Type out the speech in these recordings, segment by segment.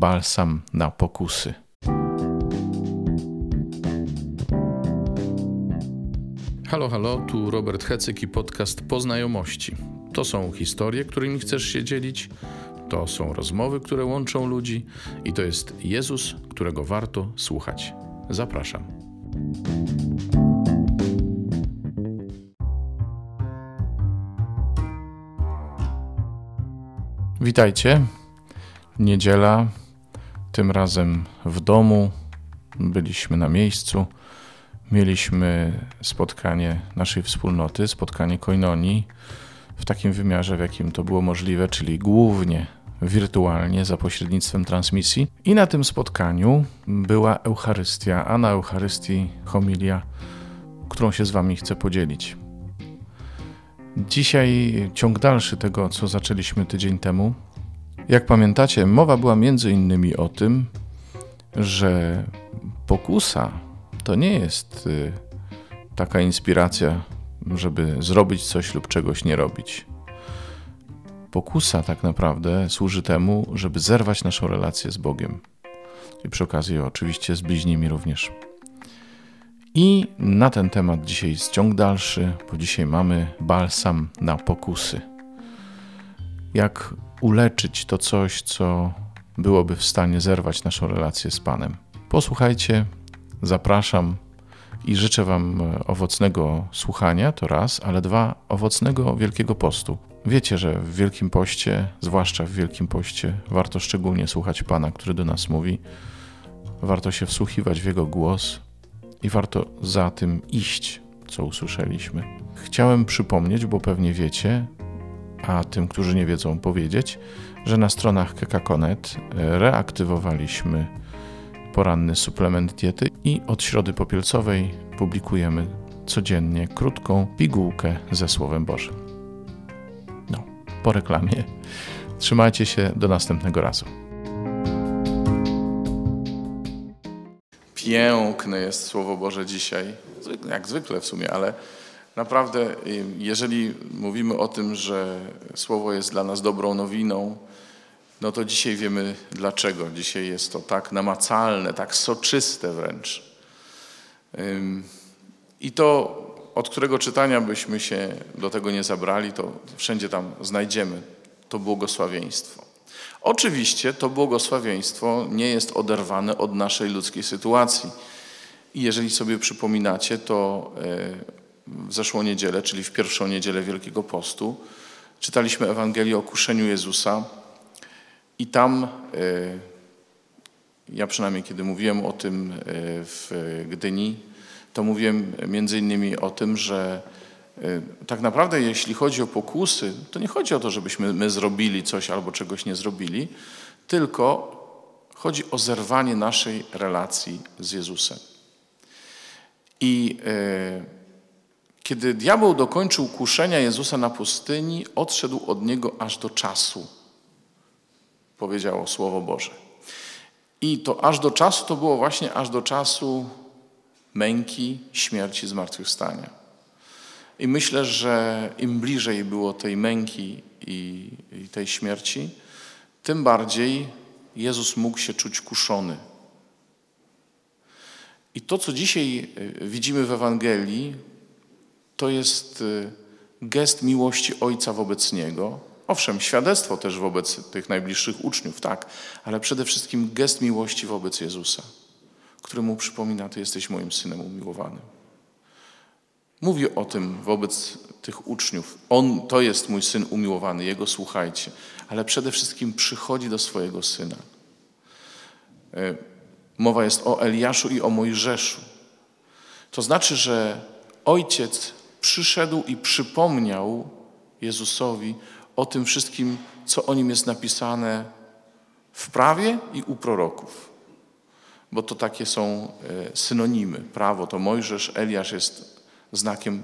balsam na pokusy. Halo, halo, tu Robert Hecyk i podcast Poznajomości. To są historie, którymi chcesz się dzielić, to są rozmowy, które łączą ludzi i to jest Jezus, którego warto słuchać. Zapraszam. Witajcie. Niedziela, tym razem w domu. Byliśmy na miejscu. Mieliśmy spotkanie naszej wspólnoty, spotkanie koinonii w takim wymiarze, w jakim to było możliwe, czyli głównie wirtualnie za pośrednictwem transmisji. I na tym spotkaniu była Eucharystia, a na Eucharystii homilia, którą się z Wami chcę podzielić. Dzisiaj ciąg dalszy tego, co zaczęliśmy tydzień temu. Jak pamiętacie, mowa była między innymi o tym, że pokusa to nie jest y, taka inspiracja, żeby zrobić coś lub czegoś nie robić. Pokusa tak naprawdę służy temu, żeby zerwać naszą relację z Bogiem. I przy okazji oczywiście z bliźnimi również. I na ten temat dzisiaj jest ciąg dalszy, bo dzisiaj mamy balsam na pokusy. Jak uleczyć to coś, co byłoby w stanie zerwać naszą relację z Panem. Posłuchajcie, zapraszam i życzę Wam owocnego słuchania, to raz, ale dwa, owocnego Wielkiego Postu. Wiecie, że w Wielkim Poście, zwłaszcza w Wielkim Poście, warto szczególnie słuchać Pana, który do nas mówi. Warto się wsłuchiwać w Jego głos, i warto za tym iść, co usłyszeliśmy. Chciałem przypomnieć, bo pewnie wiecie, a tym, którzy nie wiedzą, powiedzieć, że na stronach Kekakonet reaktywowaliśmy poranny suplement diety i od środy popielcowej publikujemy codziennie krótką pigułkę ze Słowem Bożym. No, po reklamie. Trzymajcie się do następnego razu. Piękne jest Słowo Boże dzisiaj, jak zwykle w sumie, ale naprawdę, jeżeli mówimy o tym, że Słowo jest dla nas dobrą nowiną, no to dzisiaj wiemy dlaczego. Dzisiaj jest to tak namacalne, tak soczyste wręcz. I to, od którego czytania byśmy się do tego nie zabrali, to wszędzie tam znajdziemy to błogosławieństwo. Oczywiście to błogosławieństwo nie jest oderwane od naszej ludzkiej sytuacji. I jeżeli sobie przypominacie, to e, w zeszłą niedzielę, czyli w pierwszą niedzielę Wielkiego Postu, czytaliśmy Ewangelię o kuszeniu Jezusa i tam, e, ja przynajmniej kiedy mówiłem o tym e, w Gdyni, to mówiłem między innymi o tym, że Y, tak naprawdę, jeśli chodzi o pokusy, to nie chodzi o to, żebyśmy my zrobili coś albo czegoś nie zrobili, tylko chodzi o zerwanie naszej relacji z Jezusem. I e, kiedy diabeł dokończył kuszenia Jezusa na pustyni, odszedł od niego aż do czasu, powiedziało Słowo Boże. I to aż do czasu to było właśnie aż do czasu męki, śmierci, zmartwychwstania. I myślę, że im bliżej było tej męki i, i tej śmierci, tym bardziej Jezus mógł się czuć kuszony. I to, co dzisiaj e, widzimy w Ewangelii, to jest e, gest miłości Ojca wobec Niego. Owszem, świadectwo też wobec tych najbliższych uczniów, tak, ale przede wszystkim gest miłości wobec Jezusa, który mu przypomina: Ty jesteś moim synem umiłowanym. Mówi o tym wobec tych uczniów. On to jest mój syn umiłowany, jego słuchajcie. Ale przede wszystkim przychodzi do swojego syna. E, mowa jest o Eliaszu i o Mojżeszu. To znaczy, że ojciec przyszedł i przypomniał Jezusowi o tym wszystkim, co o nim jest napisane w prawie i u proroków. Bo to takie są e, synonimy. Prawo to Mojżesz, Eliasz jest znakiem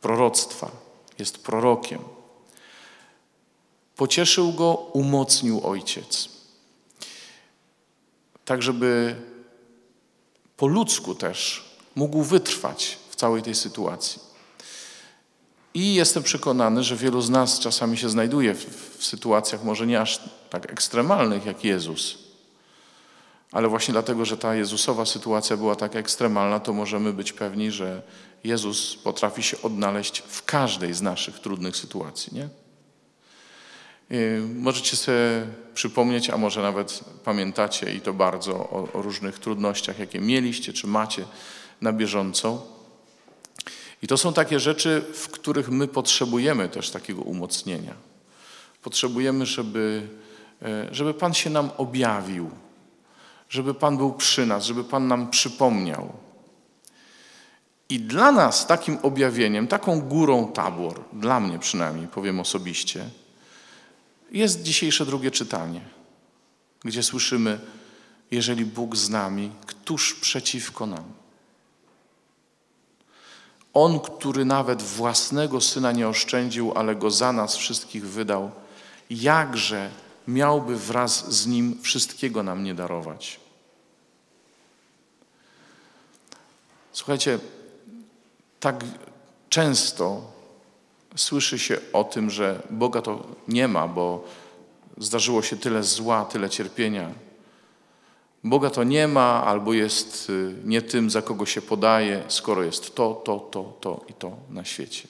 proroctwa, jest prorokiem. Pocieszył go, umocnił ojciec. Tak, żeby po ludzku też mógł wytrwać w całej tej sytuacji. I jestem przekonany, że wielu z nas czasami się znajduje w, w sytuacjach może nie aż tak ekstremalnych jak Jezus. Ale właśnie dlatego, że ta Jezusowa sytuacja była tak ekstremalna, to możemy być pewni, że Jezus potrafi się odnaleźć w każdej z naszych trudnych sytuacji. Nie? Możecie sobie przypomnieć, a może nawet pamiętacie i to bardzo o, o różnych trudnościach, jakie mieliście czy macie na bieżąco. I to są takie rzeczy, w których my potrzebujemy też takiego umocnienia. Potrzebujemy, żeby, e, żeby Pan się nam objawił, żeby Pan był przy nas, żeby Pan nam przypomniał. I dla nas takim objawieniem, taką górą tabor, dla mnie przynajmniej, powiem osobiście, jest dzisiejsze drugie czytanie, gdzie słyszymy, jeżeli Bóg z nami, któż przeciwko nam? On, który nawet własnego syna nie oszczędził, ale go za nas wszystkich wydał, jakże miałby wraz z nim wszystkiego nam nie darować? Słuchajcie, tak często słyszy się o tym, że Boga to nie ma, bo zdarzyło się tyle zła, tyle cierpienia. Boga to nie ma, albo jest y, nie tym, za kogo się podaje, skoro jest to, to, to, to i to na świecie.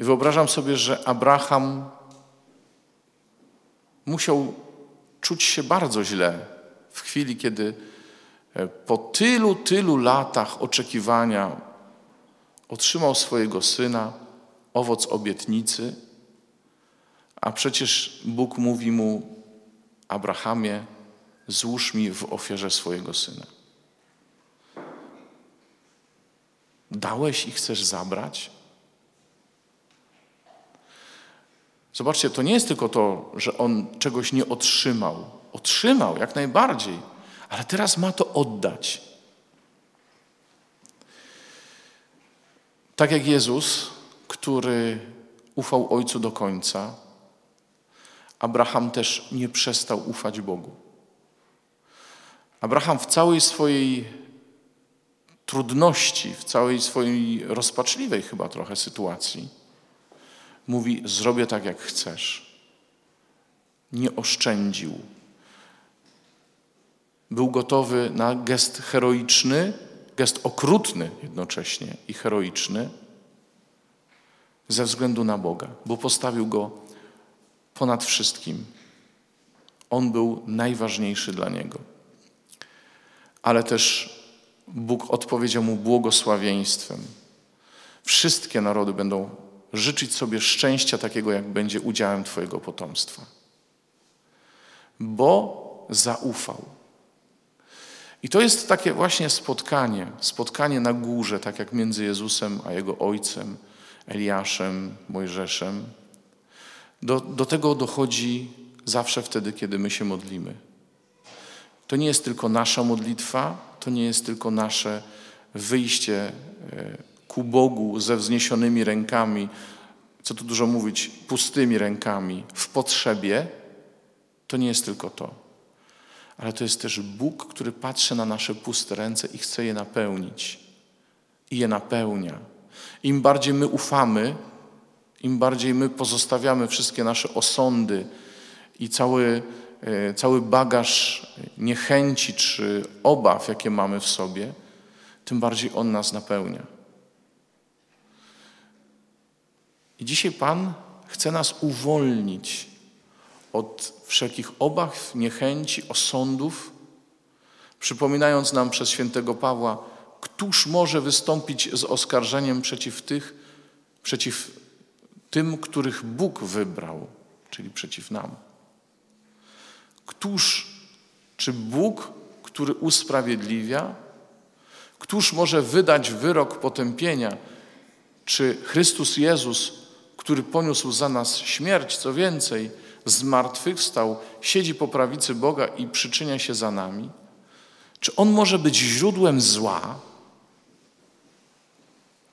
I wyobrażam sobie, że Abraham musiał czuć się bardzo źle w chwili, kiedy e, po tylu, tylu latach oczekiwania otrzymał swojego syna, owoc obietnicy, a przecież Bóg mówi mu, Abrahamie, złóż mi w ofierze swojego syna. Dałeś i chcesz zabrać? Zobaczcie, to nie jest tylko to, że on czegoś nie otrzymał. Otrzymał jak najbardziej, ale teraz ma to oddać. Tak jak Jezus, który ufał Ojcu do końca, Abraham też nie przestał ufać Bogu. Abraham w całej swojej trudności, w całej swojej rozpaczliwej chyba trochę sytuacji, mówi: Zrobię tak, jak chcesz. Nie oszczędził. Był gotowy na gest heroiczny, gest okrutny jednocześnie i heroiczny, ze względu na Boga, bo postawił go ponad wszystkim. On był najważniejszy dla niego. Ale też Bóg odpowiedział mu błogosławieństwem. Wszystkie narody będą życzyć sobie szczęścia takiego, jak będzie udziałem Twojego potomstwa. Bo zaufał. I to jest takie właśnie spotkanie, spotkanie na górze, tak jak między Jezusem a Jego Ojcem, Eliaszem, Mojżeszem. Do, do tego dochodzi zawsze wtedy, kiedy my się modlimy. To nie jest tylko nasza modlitwa, to nie jest tylko nasze wyjście e, ku Bogu ze wzniesionymi rękami, co tu dużo mówić, pustymi rękami, w potrzebie. To nie jest tylko to. Ale to jest też Bóg, który patrzy na nasze puste ręce i chce je napełnić. I je napełnia. Im bardziej my ufamy, im bardziej my pozostawiamy wszystkie nasze osądy i cały, cały bagaż niechęci czy obaw, jakie mamy w sobie, tym bardziej On nas napełnia. I dzisiaj Pan chce nas uwolnić od wszelkich obaw, niechęci, osądów, przypominając nam przez świętego Pawła, któż może wystąpić z oskarżeniem przeciw tych, przeciw tym, których Bóg wybrał, czyli przeciw nam? Któż, czy Bóg, który usprawiedliwia, któż może wydać wyrok potępienia, czy Chrystus Jezus, który poniósł za nas śmierć, co więcej, zmartwychwstał, siedzi po prawicy Boga i przyczynia się za nami? Czy On może być źródłem zła?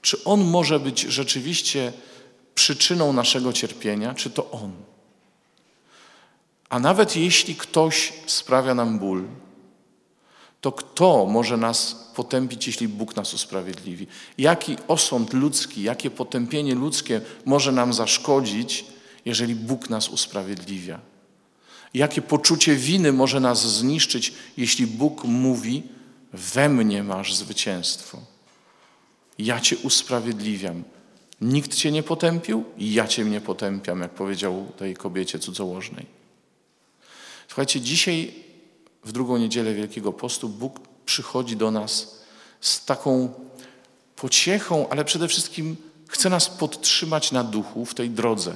Czy On może być rzeczywiście przyczyną naszego cierpienia? Czy to On? A nawet jeśli ktoś sprawia nam ból, to kto może nas potępić, jeśli Bóg nas usprawiedliwi? Jaki osąd ludzki, jakie potępienie ludzkie może nam zaszkodzić, jeżeli Bóg nas usprawiedliwia? Jakie poczucie winy może nas zniszczyć, jeśli Bóg mówi: We mnie masz zwycięstwo? Ja Cię usprawiedliwiam. Nikt Cię nie potępił, ja Cię nie potępiam, jak powiedział tej kobiecie cudzołożnej. Słuchajcie, dzisiaj, w drugą niedzielę Wielkiego Postu, Bóg przychodzi do nas z taką pociechą, ale przede wszystkim chce nas podtrzymać na duchu w tej drodze,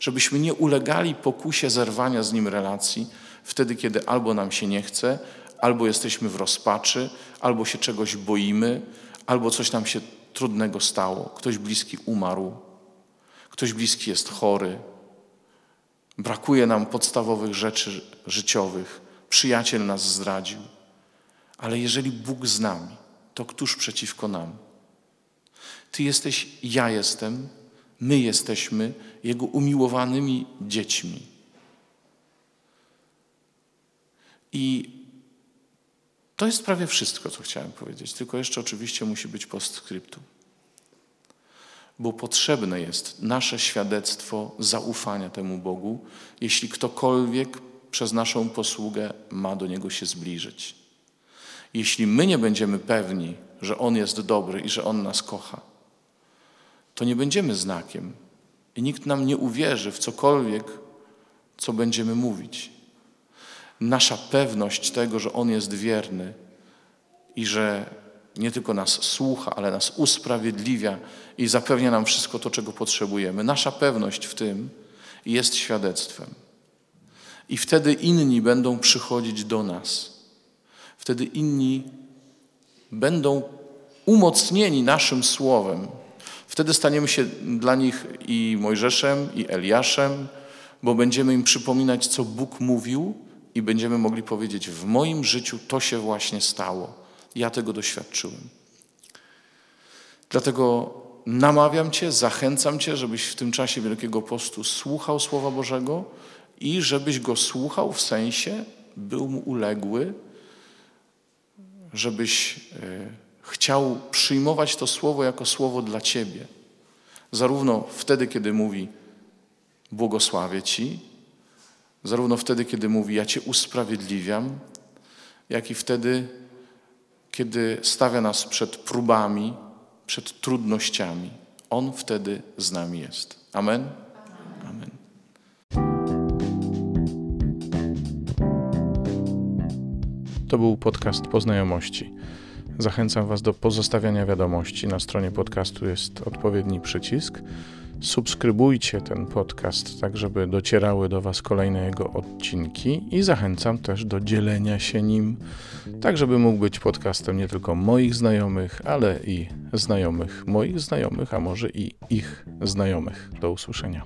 żebyśmy nie ulegali pokusie zerwania z Nim relacji wtedy, kiedy albo nam się nie chce, albo jesteśmy w rozpaczy, albo się czegoś boimy, albo coś nam się trudnego stało, ktoś bliski umarł, ktoś bliski jest chory, brakuje nam podstawowych rzeczy życiowych, przyjaciel nas zdradził. Ale jeżeli Bóg z nami, to któż przeciwko nam? Ty jesteś, ja jestem, my jesteśmy Jego umiłowanymi dziećmi. I to jest prawie wszystko, co chciałem powiedzieć, tylko jeszcze oczywiście musi być postscriptum. Bo potrzebne jest nasze świadectwo zaufania temu Bogu, jeśli ktokolwiek przez naszą posługę ma do Niego się zbliżyć. Jeśli my nie będziemy pewni, że On jest dobry i że On nas kocha, to nie będziemy znakiem i nikt nam nie uwierzy w cokolwiek, co będziemy mówić nasza pewność tego, że On jest wierny i że nie tylko nas słucha, ale nas usprawiedliwia i zapewnia nam wszystko to, czego potrzebujemy. Nasza pewność w tym jest świadectwem. I wtedy inni będą przychodzić do nas. Wtedy inni będą umocnieni naszym słowem. Wtedy staniemy się dla nich i Mojżeszem, i Eliaszem, bo będziemy im przypominać, co Bóg mówił, i będziemy mogli powiedzieć: W moim życiu to się właśnie stało. Ja tego doświadczyłem. Dlatego namawiam Cię, zachęcam Cię, żebyś w tym czasie Wielkiego Postu słuchał Słowa Bożego i żebyś go słuchał w sensie, był mu uległy, żebyś e, chciał przyjmować to Słowo jako Słowo dla Ciebie. Zarówno wtedy, kiedy mówi błogosławię Ci, Zarówno wtedy, kiedy mówi: Ja Cię usprawiedliwiam, jak i wtedy, kiedy stawia nas przed próbami, przed trudnościami. On wtedy z nami jest. Amen? Amen. To był podcast Poznajomości. Zachęcam Was do pozostawiania wiadomości. Na stronie podcastu jest odpowiedni przycisk subskrybujcie ten podcast, tak żeby docierały do Was kolejne jego odcinki i zachęcam też do dzielenia się nim, tak żeby mógł być podcastem nie tylko moich znajomych, ale i znajomych moich znajomych, a może i ich znajomych. Do usłyszenia.